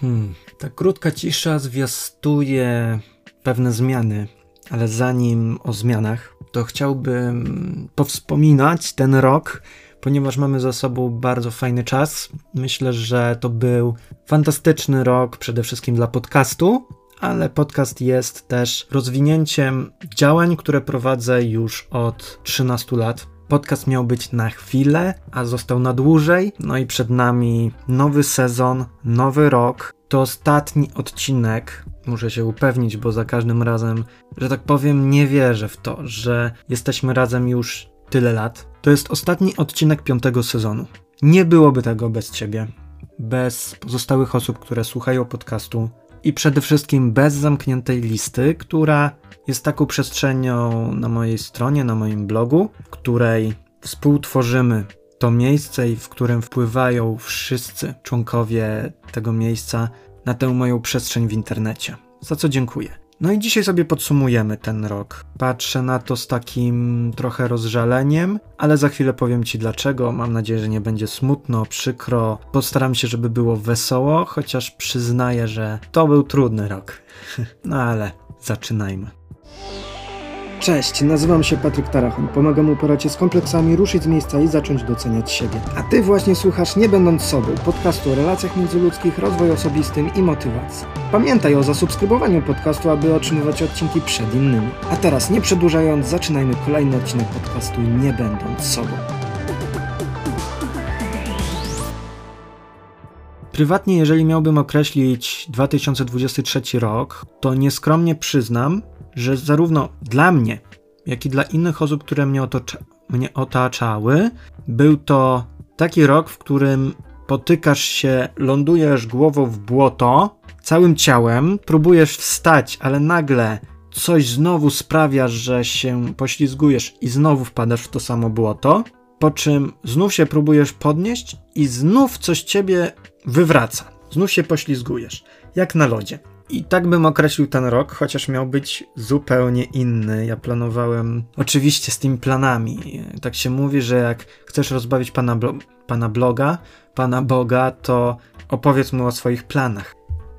Hmm. Ta krótka cisza zwiastuje pewne zmiany, ale zanim o zmianach, to chciałbym powspominać ten rok, ponieważ mamy za sobą bardzo fajny czas. Myślę, że to był fantastyczny rok przede wszystkim dla podcastu, ale podcast jest też rozwinięciem działań, które prowadzę już od 13 lat. Podcast miał być na chwilę, a został na dłużej. No i przed nami nowy sezon, nowy rok. To ostatni odcinek. Muszę się upewnić, bo za każdym razem, że tak powiem, nie wierzę w to, że jesteśmy razem już tyle lat. To jest ostatni odcinek piątego sezonu. Nie byłoby tego bez ciebie, bez pozostałych osób, które słuchają podcastu i przede wszystkim bez zamkniętej listy, która jest taką przestrzenią na mojej stronie, na moim blogu, w której współtworzymy to miejsce i w którym wpływają wszyscy członkowie tego miejsca na tę moją przestrzeń w internecie. Za co dziękuję. No i dzisiaj sobie podsumujemy ten rok. Patrzę na to z takim trochę rozżaleniem, ale za chwilę powiem Ci dlaczego. Mam nadzieję, że nie będzie smutno, przykro. Postaram się, żeby było wesoło, chociaż przyznaję, że to był trudny rok. No ale zaczynajmy. Cześć, nazywam się Patryk Tarachon. Pomagam uporać się z kompleksami, ruszyć z miejsca i zacząć doceniać siebie. A Ty właśnie słuchasz Nie Będąc Sobą, podcastu o relacjach międzyludzkich, rozwoju osobistym i motywacji. Pamiętaj o zasubskrybowaniu podcastu, aby otrzymywać odcinki przed innymi. A teraz, nie przedłużając, zaczynajmy kolejny odcinek podcastu Nie Będąc Sobą. Prywatnie, jeżeli miałbym określić 2023 rok, to nieskromnie przyznam, że zarówno dla mnie, jak i dla innych osób, które mnie, otocza, mnie otaczały, był to taki rok, w którym potykasz się, lądujesz głową w błoto, całym ciałem, próbujesz wstać, ale nagle coś znowu sprawia, że się poślizgujesz i znowu wpadasz w to samo błoto, po czym znów się próbujesz podnieść i znów coś ciebie wywraca. Znów się poślizgujesz, jak na lodzie. I tak bym określił ten rok, chociaż miał być zupełnie inny. Ja planowałem, oczywiście z tymi planami. Tak się mówi, że jak chcesz rozbawić pana, blo pana bloga, pana Boga, to opowiedz mu o swoich planach.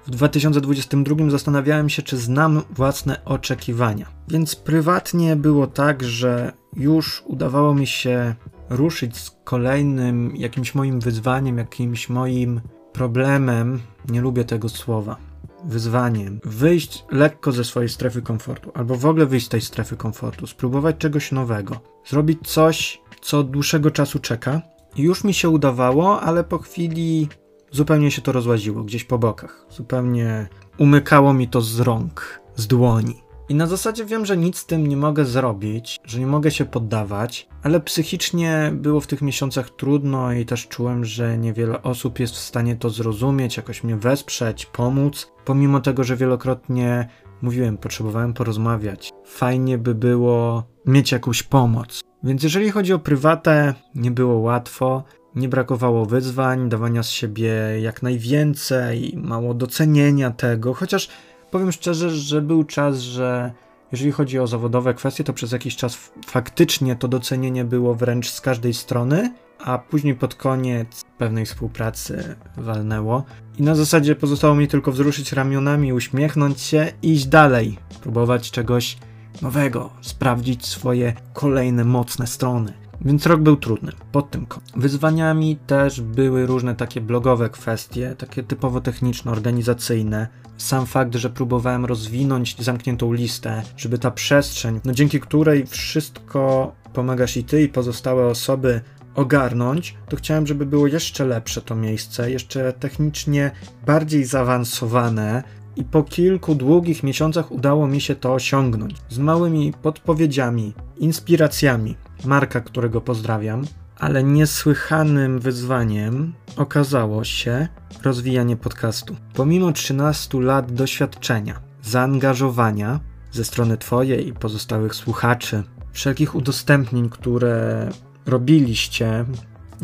W 2022 zastanawiałem się, czy znam własne oczekiwania. Więc prywatnie było tak, że już udawało mi się ruszyć z kolejnym jakimś moim wyzwaniem, jakimś moim problemem. Nie lubię tego słowa wyzwaniem wyjść lekko ze swojej strefy komfortu, albo w ogóle wyjść z tej strefy komfortu, spróbować czegoś nowego, zrobić coś, co od dłuższego czasu czeka. Już mi się udawało, ale po chwili zupełnie się to rozłaziło, gdzieś po bokach. Zupełnie umykało mi to z rąk, z dłoni. I na zasadzie wiem, że nic z tym nie mogę zrobić, że nie mogę się poddawać, ale psychicznie było w tych miesiącach trudno i też czułem, że niewiele osób jest w stanie to zrozumieć, jakoś mnie wesprzeć, pomóc, pomimo tego, że wielokrotnie mówiłem, potrzebowałem porozmawiać. Fajnie by było mieć jakąś pomoc. Więc jeżeli chodzi o prywatę, nie było łatwo, nie brakowało wyzwań, dawania z siebie jak najwięcej, mało docenienia tego, chociaż powiem szczerze, że był czas, że jeżeli chodzi o zawodowe kwestie, to przez jakiś czas faktycznie to docenienie było wręcz z każdej strony, a później pod koniec pewnej współpracy walnęło. I na zasadzie pozostało mi tylko wzruszyć ramionami, uśmiechnąć się i iść dalej, próbować czegoś nowego, sprawdzić swoje kolejne mocne strony. Więc rok był trudny pod tym kątem. Wyzwaniami też były różne takie blogowe kwestie, takie typowo techniczne, organizacyjne. Sam fakt, że próbowałem rozwinąć zamkniętą listę, żeby ta przestrzeń, no dzięki której wszystko pomagasz i ty, i pozostałe osoby ogarnąć, to chciałem, żeby było jeszcze lepsze to miejsce, jeszcze technicznie bardziej zaawansowane, i po kilku długich miesiącach udało mi się to osiągnąć. Z małymi podpowiedziami, inspiracjami. Marka, którego pozdrawiam, ale niesłychanym wyzwaniem okazało się rozwijanie podcastu. Pomimo 13 lat doświadczenia, zaangażowania ze strony Twojej i pozostałych słuchaczy, wszelkich udostępnień, które robiliście,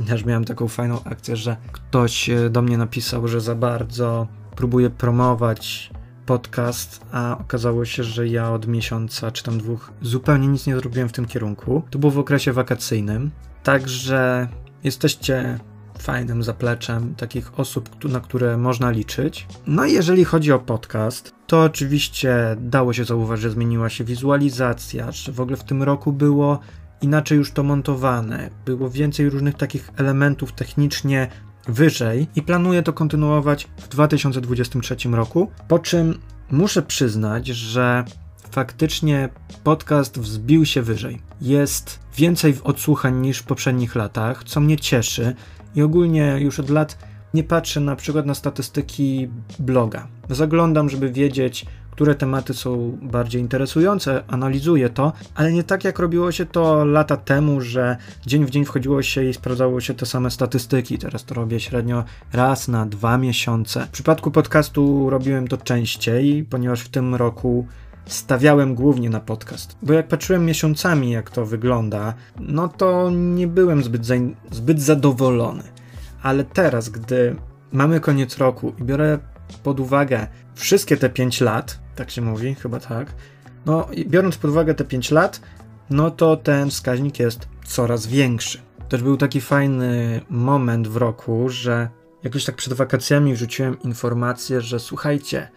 też miałem taką fajną akcję, że ktoś do mnie napisał, że za bardzo próbuję promować podcast, a okazało się, że ja od miesiąca czy tam dwóch zupełnie nic nie zrobiłem w tym kierunku. To było w okresie wakacyjnym, także jesteście fajnym zapleczem takich osób, na które można liczyć. No i jeżeli chodzi o podcast, to oczywiście dało się zauważyć, że zmieniła się wizualizacja, że w ogóle w tym roku było inaczej już to montowane, było więcej różnych takich elementów technicznie wyżej i planuję to kontynuować w 2023 roku. Po czym muszę przyznać, że faktycznie podcast wzbił się wyżej. Jest więcej odsłuchań niż w poprzednich latach, co mnie cieszy i ogólnie już od lat nie patrzę na przykład na statystyki bloga. Zaglądam, żeby wiedzieć, które tematy są bardziej interesujące, analizuję to, ale nie tak jak robiło się to lata temu, że dzień w dzień wchodziło się i sprawdzało się te same statystyki. Teraz to robię średnio raz na dwa miesiące. W przypadku podcastu robiłem to częściej, ponieważ w tym roku stawiałem głównie na podcast. Bo jak patrzyłem miesiącami, jak to wygląda, no to nie byłem zbyt, za, zbyt zadowolony. Ale teraz, gdy mamy koniec roku i biorę pod uwagę wszystkie te 5 lat, tak się mówi, chyba tak, no biorąc pod uwagę te 5 lat, no to ten wskaźnik jest coraz większy. Też był taki fajny moment w roku, że jakoś tak przed wakacjami wrzuciłem informację, że słuchajcie,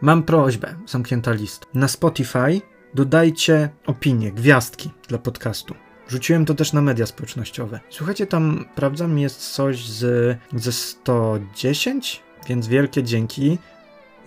Mam prośbę, zamknięta list. Na Spotify dodajcie opinie, gwiazdki dla podcastu. Rzuciłem to też na media społecznościowe. Słuchajcie, tam, prawda, jest coś z, ze 110, więc wielkie dzięki.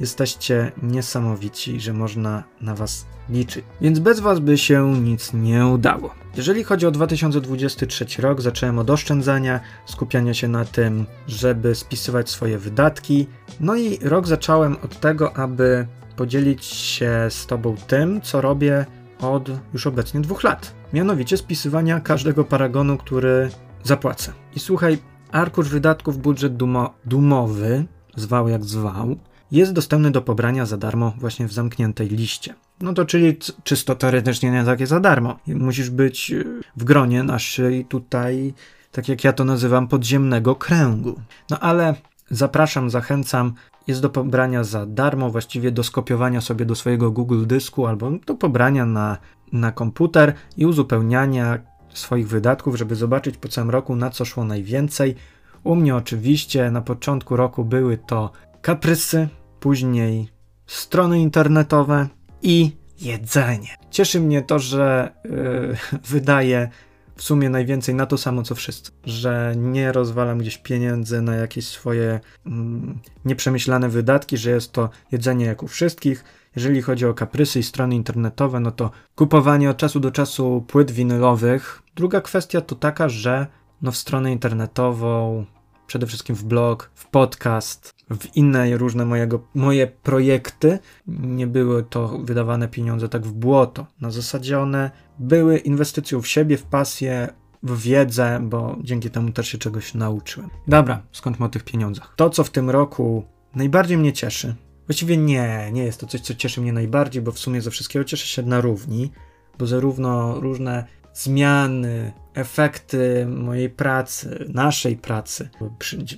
Jesteście niesamowici, że można na Was liczyć. Więc bez Was by się nic nie udało. Jeżeli chodzi o 2023 rok, zacząłem od oszczędzania, skupiania się na tym, żeby spisywać swoje wydatki. No i rok zacząłem od tego, aby podzielić się z Tobą tym, co robię od już obecnie dwóch lat. Mianowicie spisywania każdego paragonu, który zapłacę. I słuchaj, arkusz wydatków budżet dumo dumowy, zwał jak zwał, jest dostępny do pobrania za darmo właśnie w zamkniętej liście. No to czyli czysto teoretycznie nie takie za darmo. Musisz być y, w gronie naszej tutaj, tak jak ja to nazywam, podziemnego kręgu. No ale zapraszam, zachęcam. Jest do pobrania za darmo, właściwie do skopiowania sobie do swojego Google dysku albo do pobrania na, na komputer i uzupełniania swoich wydatków, żeby zobaczyć po całym roku na co szło najwięcej. U mnie oczywiście na początku roku były to kaprysy, później strony internetowe i jedzenie. Cieszy mnie to, że yy, wydaję w sumie najwięcej na to samo co wszyscy, że nie rozwalam gdzieś pieniędzy na jakieś swoje mm, nieprzemyślane wydatki, że jest to jedzenie jak u wszystkich. Jeżeli chodzi o kaprysy i strony internetowe, no to kupowanie od czasu do czasu płyt winylowych. Druga kwestia to taka, że no w stronę internetową przede wszystkim w blog, w podcast, w inne różne mojego, moje projekty. Nie były to wydawane pieniądze tak w błoto. Na zasadzie one były inwestycją w siebie, w pasję, w wiedzę, bo dzięki temu też się czegoś nauczyłem. Dobra, skądmy o tych pieniądzach. To, co w tym roku najbardziej mnie cieszy, właściwie nie, nie jest to coś, co cieszy mnie najbardziej, bo w sumie ze wszystkiego cieszę się na równi, bo zarówno różne zmiany, efekty mojej pracy, naszej pracy.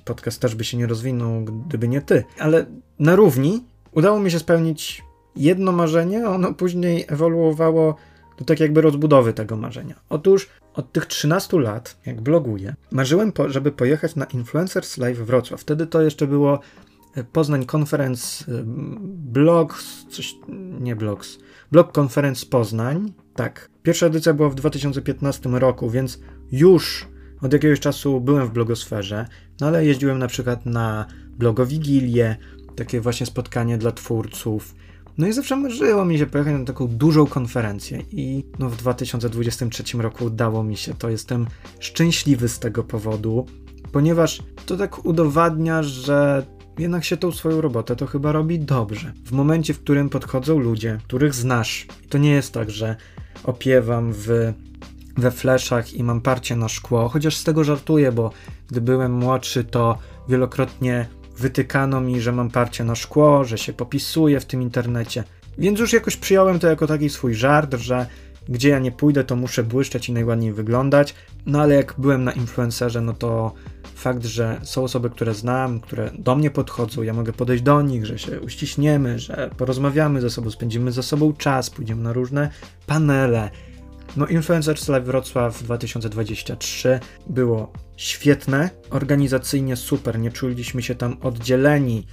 Podcast też by się nie rozwinął, gdyby nie ty. Ale na równi udało mi się spełnić jedno marzenie, a ono później ewoluowało do tak jakby rozbudowy tego marzenia. Otóż od tych 13 lat, jak bloguję, marzyłem, po, żeby pojechać na Influencers Live Wrocław. Wtedy to jeszcze było e, Poznań Conference e, Blogs, coś, nie Blogs, Blog Conference Poznań, tak. Pierwsza edycja była w 2015 roku, więc już od jakiegoś czasu byłem w blogosferze, no ale jeździłem na przykład na blogowigilię, takie właśnie spotkanie dla twórców. No i zawsze marzyło mi się pojechać na taką dużą konferencję i no w 2023 roku udało mi się to. Jestem szczęśliwy z tego powodu, ponieważ to tak udowadnia, że jednak się tą swoją robotę to chyba robi dobrze. W momencie, w którym podchodzą ludzie, których znasz, to nie jest tak, że opiewam w, we fleszach i mam parcie na szkło, chociaż z tego żartuję, bo gdy byłem młodszy, to wielokrotnie wytykano mi, że mam parcie na szkło, że się popisuję w tym internecie. Więc już jakoś przyjąłem to jako taki swój żart, że gdzie ja nie pójdę, to muszę błyszczeć i najładniej wyglądać. No ale jak byłem na influencerze, no to fakt, że są osoby, które znam, które do mnie podchodzą, ja mogę podejść do nich, że się uściśniemy, że porozmawiamy ze sobą, spędzimy ze sobą czas, pójdziemy na różne panele. No, Influencers Live Wrocław 2023 było świetne, organizacyjnie super, nie czuliśmy się tam oddzieleni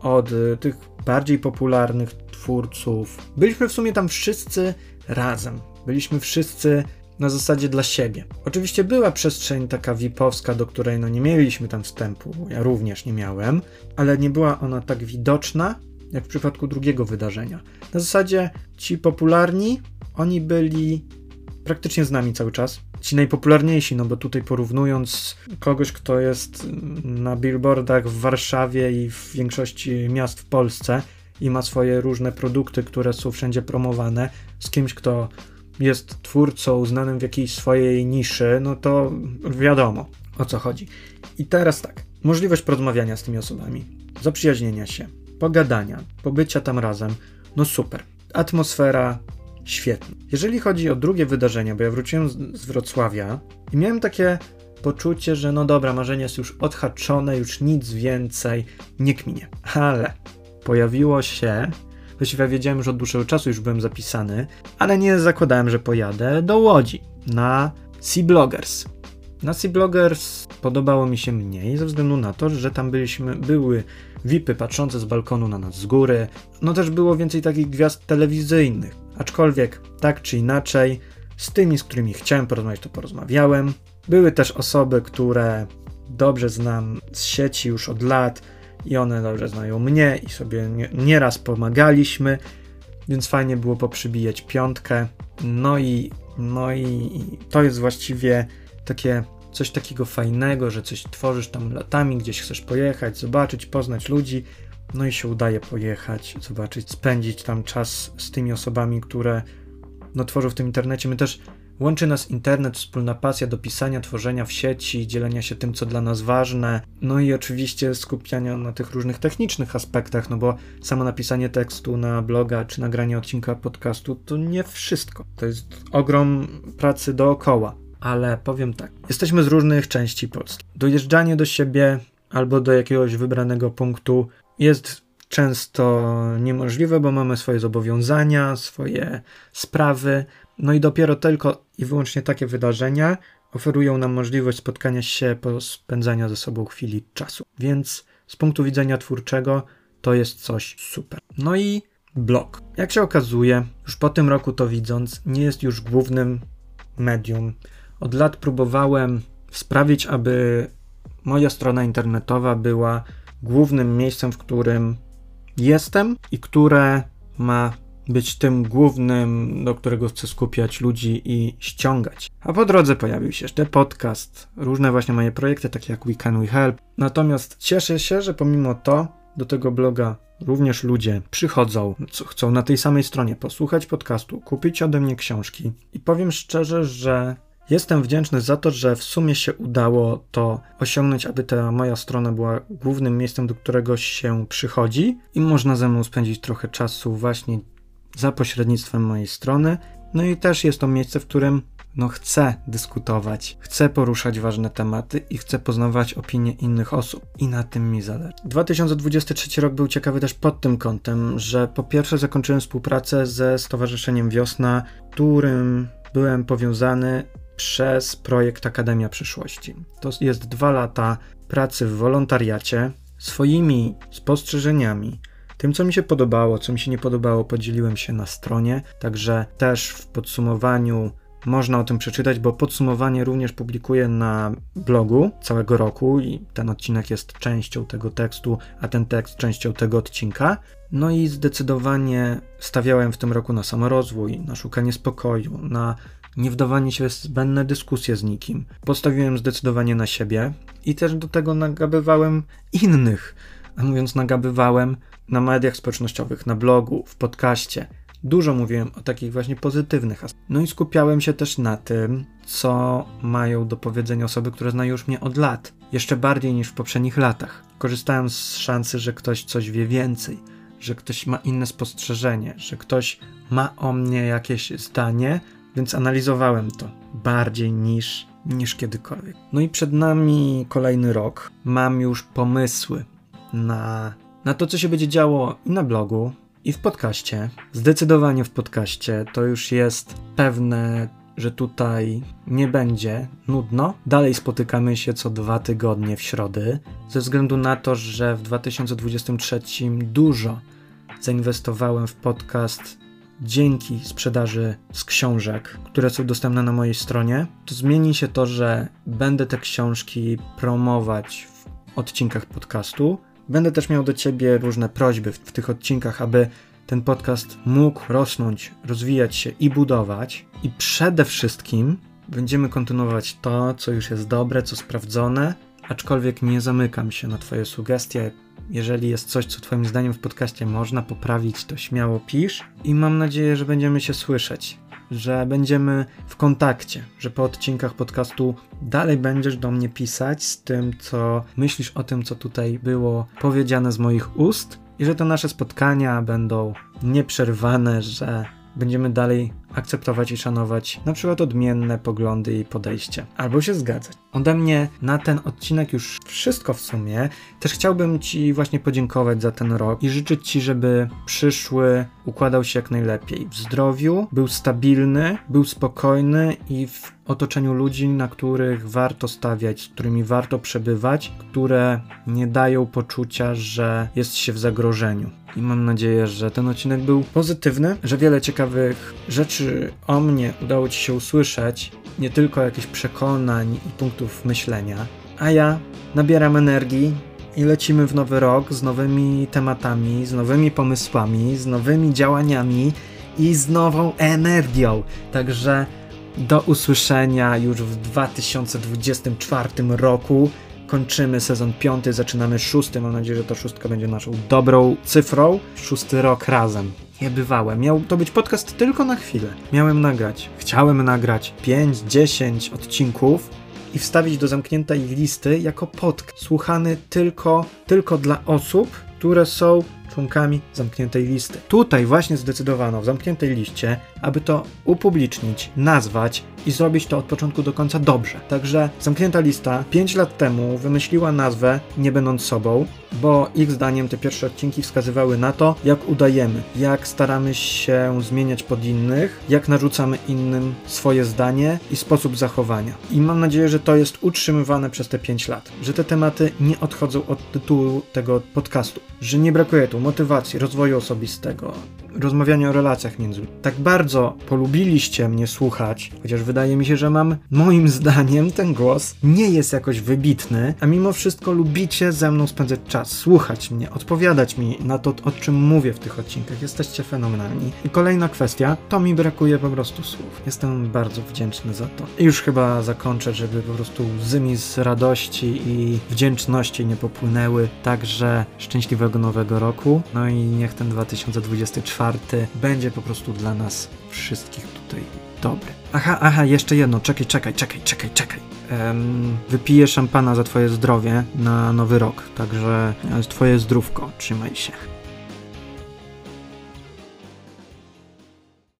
od y, tych bardziej popularnych twórców. Byliśmy w sumie tam wszyscy razem. Byliśmy wszyscy na zasadzie dla siebie. Oczywiście była przestrzeń taka VIP-owska, do której no nie mieliśmy tam wstępu, ja również nie miałem, ale nie była ona tak widoczna, jak w przypadku drugiego wydarzenia. Na zasadzie ci popularni, oni byli praktycznie z nami cały czas. Ci najpopularniejsi, no bo tutaj porównując kogoś, kto jest na billboardach w Warszawie i w większości miast w Polsce i ma swoje różne produkty, które są wszędzie promowane, z kimś, kto jest twórcą znanym w jakiejś swojej niszy, no to wiadomo o co chodzi. I teraz tak, możliwość porozmawiania z tymi osobami, zaprzyjaźnienia się, pogadania, pobycia tam razem, no super. Atmosfera świetna. Jeżeli chodzi o drugie wydarzenia, bo ja wróciłem z Wrocławia i miałem takie poczucie, że no dobra, marzenie jest już odhaczone, już nic więcej, nie kminie. Ale pojawiło się Właściwie wiedziałem już od dłuższego czasu, już byłem zapisany, ale nie zakładałem, że pojadę do Łodzi na Sea Bloggers. Na Sea Bloggers podobało mi się mniej ze względu na to, że tam byliśmy, były VIPy patrzące z balkonu na nas z góry. No też było więcej takich gwiazd telewizyjnych. Aczkolwiek tak czy inaczej, z tymi, z którymi chciałem porozmawiać, to porozmawiałem. Były też osoby, które dobrze znam z sieci już od lat i one dobrze znają mnie i sobie nieraz pomagaliśmy, więc fajnie było poprzybijać piątkę. No i, no i to jest właściwie takie coś takiego fajnego, że coś tworzysz tam latami, gdzieś chcesz pojechać, zobaczyć, poznać ludzi, no i się udaje pojechać, zobaczyć, spędzić tam czas z tymi osobami, które no, tworzą w tym internecie. My też Łączy nas internet, wspólna pasja do pisania, tworzenia w sieci, dzielenia się tym, co dla nas ważne, no i oczywiście skupiania na tych różnych technicznych aspektach, no bo samo napisanie tekstu na bloga czy nagranie odcinka podcastu to nie wszystko. To jest ogrom pracy dookoła. Ale powiem tak, jesteśmy z różnych części Polski. Dojeżdżanie do siebie albo do jakiegoś wybranego punktu jest często niemożliwe, bo mamy swoje zobowiązania, swoje sprawy, no i dopiero tylko i wyłącznie takie wydarzenia oferują nam możliwość spotkania się, spędzania ze sobą chwili czasu. Więc z punktu widzenia twórczego to jest coś super. No i blog. Jak się okazuje, już po tym roku to widząc, nie jest już głównym medium. Od lat próbowałem sprawić, aby moja strona internetowa była głównym miejscem, w którym jestem i które ma być tym głównym, do którego chcę skupiać ludzi i ściągać. A po drodze pojawił się jeszcze podcast, różne właśnie moje projekty, takie jak We Can We Help. Natomiast cieszę się, że pomimo to do tego bloga również ludzie przychodzą, chcą na tej samej stronie posłuchać podcastu, kupić ode mnie książki. I powiem szczerze, że Jestem wdzięczny za to, że w sumie się udało to osiągnąć, aby ta moja strona była głównym miejscem, do którego się przychodzi i można ze mną spędzić trochę czasu właśnie za pośrednictwem mojej strony. No i też jest to miejsce, w którym no chcę dyskutować, chcę poruszać ważne tematy i chcę poznawać opinie innych osób. I na tym mi zależy. 2023 rok był ciekawy też pod tym kątem, że po pierwsze zakończyłem współpracę ze Stowarzyszeniem Wiosna, którym byłem powiązany przez projekt Akademia Przyszłości. To jest dwa lata pracy w wolontariacie, swoimi spostrzeżeniami, tym, co mi się podobało, co mi się nie podobało, podzieliłem się na stronie, także też w podsumowaniu można o tym przeczytać, bo podsumowanie również publikuję na blogu całego roku i ten odcinek jest częścią tego tekstu, a ten tekst częścią tego odcinka. No i zdecydowanie stawiałem w tym roku na samorozwój, na szukanie spokoju, na nie wdawanie się w zbędne dyskusje z nikim. Postawiłem zdecydowanie na siebie i też do tego nagabywałem innych. A mówiąc nagabywałem, na mediach społecznościowych, na blogu, w podcaście. Dużo mówiłem o takich właśnie pozytywnych aspektach. No i skupiałem się też na tym, co mają do powiedzenia osoby, które znają już mnie od lat, jeszcze bardziej niż w poprzednich latach. Korzystałem z szansy, że ktoś coś wie więcej, że ktoś ma inne spostrzeżenie, że ktoś ma o mnie jakieś zdanie, więc analizowałem to bardziej niż, niż kiedykolwiek. No i przed nami kolejny rok. Mam już pomysły na na to, co się będzie działo i na blogu, i w podcaście. Zdecydowanie w podcaście to już jest pewne że tutaj nie będzie nudno. Dalej spotykamy się co dwa tygodnie w środy, ze względu na to, że w 2023 dużo zainwestowałem w podcast dzięki sprzedaży z książek, które są dostępne na mojej stronie. To zmieni się to, że będę te książki promować w odcinkach podcastu. Będę też miał do ciebie różne prośby w, w tych odcinkach, aby ten podcast mógł rosnąć, rozwijać się i budować. I przede wszystkim będziemy kontynuować to, co już jest dobre, co sprawdzone, aczkolwiek nie zamykam się na Twoje sugestie. Jeżeli jest coś, co Twoim zdaniem w podcaście można poprawić, to śmiało pisz i mam nadzieję, że będziemy się słyszeć, że będziemy w kontakcie, że po odcinkach podcastu dalej będziesz do mnie pisać z tym, co myślisz o tym, co tutaj było powiedziane z moich ust i że te nasze spotkania będą nieprzerwane, że będziemy dalej akceptować i szanować na przykład odmienne poglądy i podejście, albo się zgadzać. Ode mnie na ten odcinek już wszystko w sumie. Też chciałbym Ci właśnie podziękować za ten rok i życzyć Ci, żeby przyszły układał się jak najlepiej. W zdrowiu, był stabilny, był spokojny i w otoczeniu ludzi, na których warto stawiać, z którymi warto przebywać, które nie dają poczucia, że jest się w zagrożeniu. I mam nadzieję, że ten odcinek był pozytywny, że wiele ciekawych rzeczy o mnie udało Ci się usłyszeć, nie tylko jakichś przekonań i punktów myślenia. A ja nabieram energii i lecimy w nowy rok z nowymi tematami, z nowymi pomysłami, z nowymi działaniami i z nową energią. Także do usłyszenia już w 2024 roku. Kończymy sezon piąty, zaczynamy szósty. Mam nadzieję, że ta szóstka będzie naszą dobrą cyfrą. Szósty rok razem. Niebywałe. Miał to być podcast tylko na chwilę. Miałem nagrać. Chciałem nagrać 5-10 odcinków i wstawić do zamkniętej listy jako podcast. Słuchany tylko, tylko dla osób, które są członkami zamkniętej listy. Tutaj właśnie zdecydowano w zamkniętej liście, aby to upublicznić, nazwać i zrobić to od początku do końca dobrze. Także zamknięta lista 5 lat temu wymyśliła nazwę nie będąc sobą, bo ich zdaniem te pierwsze odcinki wskazywały na to, jak udajemy, jak staramy się zmieniać pod innych, jak narzucamy innym swoje zdanie i sposób zachowania. I mam nadzieję, że to jest utrzymywane przez te 5 lat, że te tematy nie odchodzą od tytułu tego podcastu, że nie brakuje tu motywacji, rozwoju osobistego, rozmawiania o relacjach między. Tak bardzo polubiliście mnie słuchać, chociaż wydaje mi się, że mam, moim zdaniem, ten głos nie jest jakoś wybitny, a mimo wszystko lubicie ze mną spędzać czas, słuchać mnie, odpowiadać mi na to, o czym mówię w tych odcinkach. Jesteście fenomenalni. I kolejna kwestia, to mi brakuje po prostu słów. Jestem bardzo wdzięczny za to. I już chyba zakończę, żeby po prostu łzy mi z radości i wdzięczności nie popłynęły. Także szczęśliwego nowego roku. No i niech ten 2024 będzie po prostu dla nas wszystkich tutaj dobry. Aha, aha, jeszcze jedno. Czekaj, czekaj, czekaj, czekaj, czekaj. Um, wypiję szampana za twoje zdrowie na nowy rok. Także e, twoje zdrówko. Trzymaj się.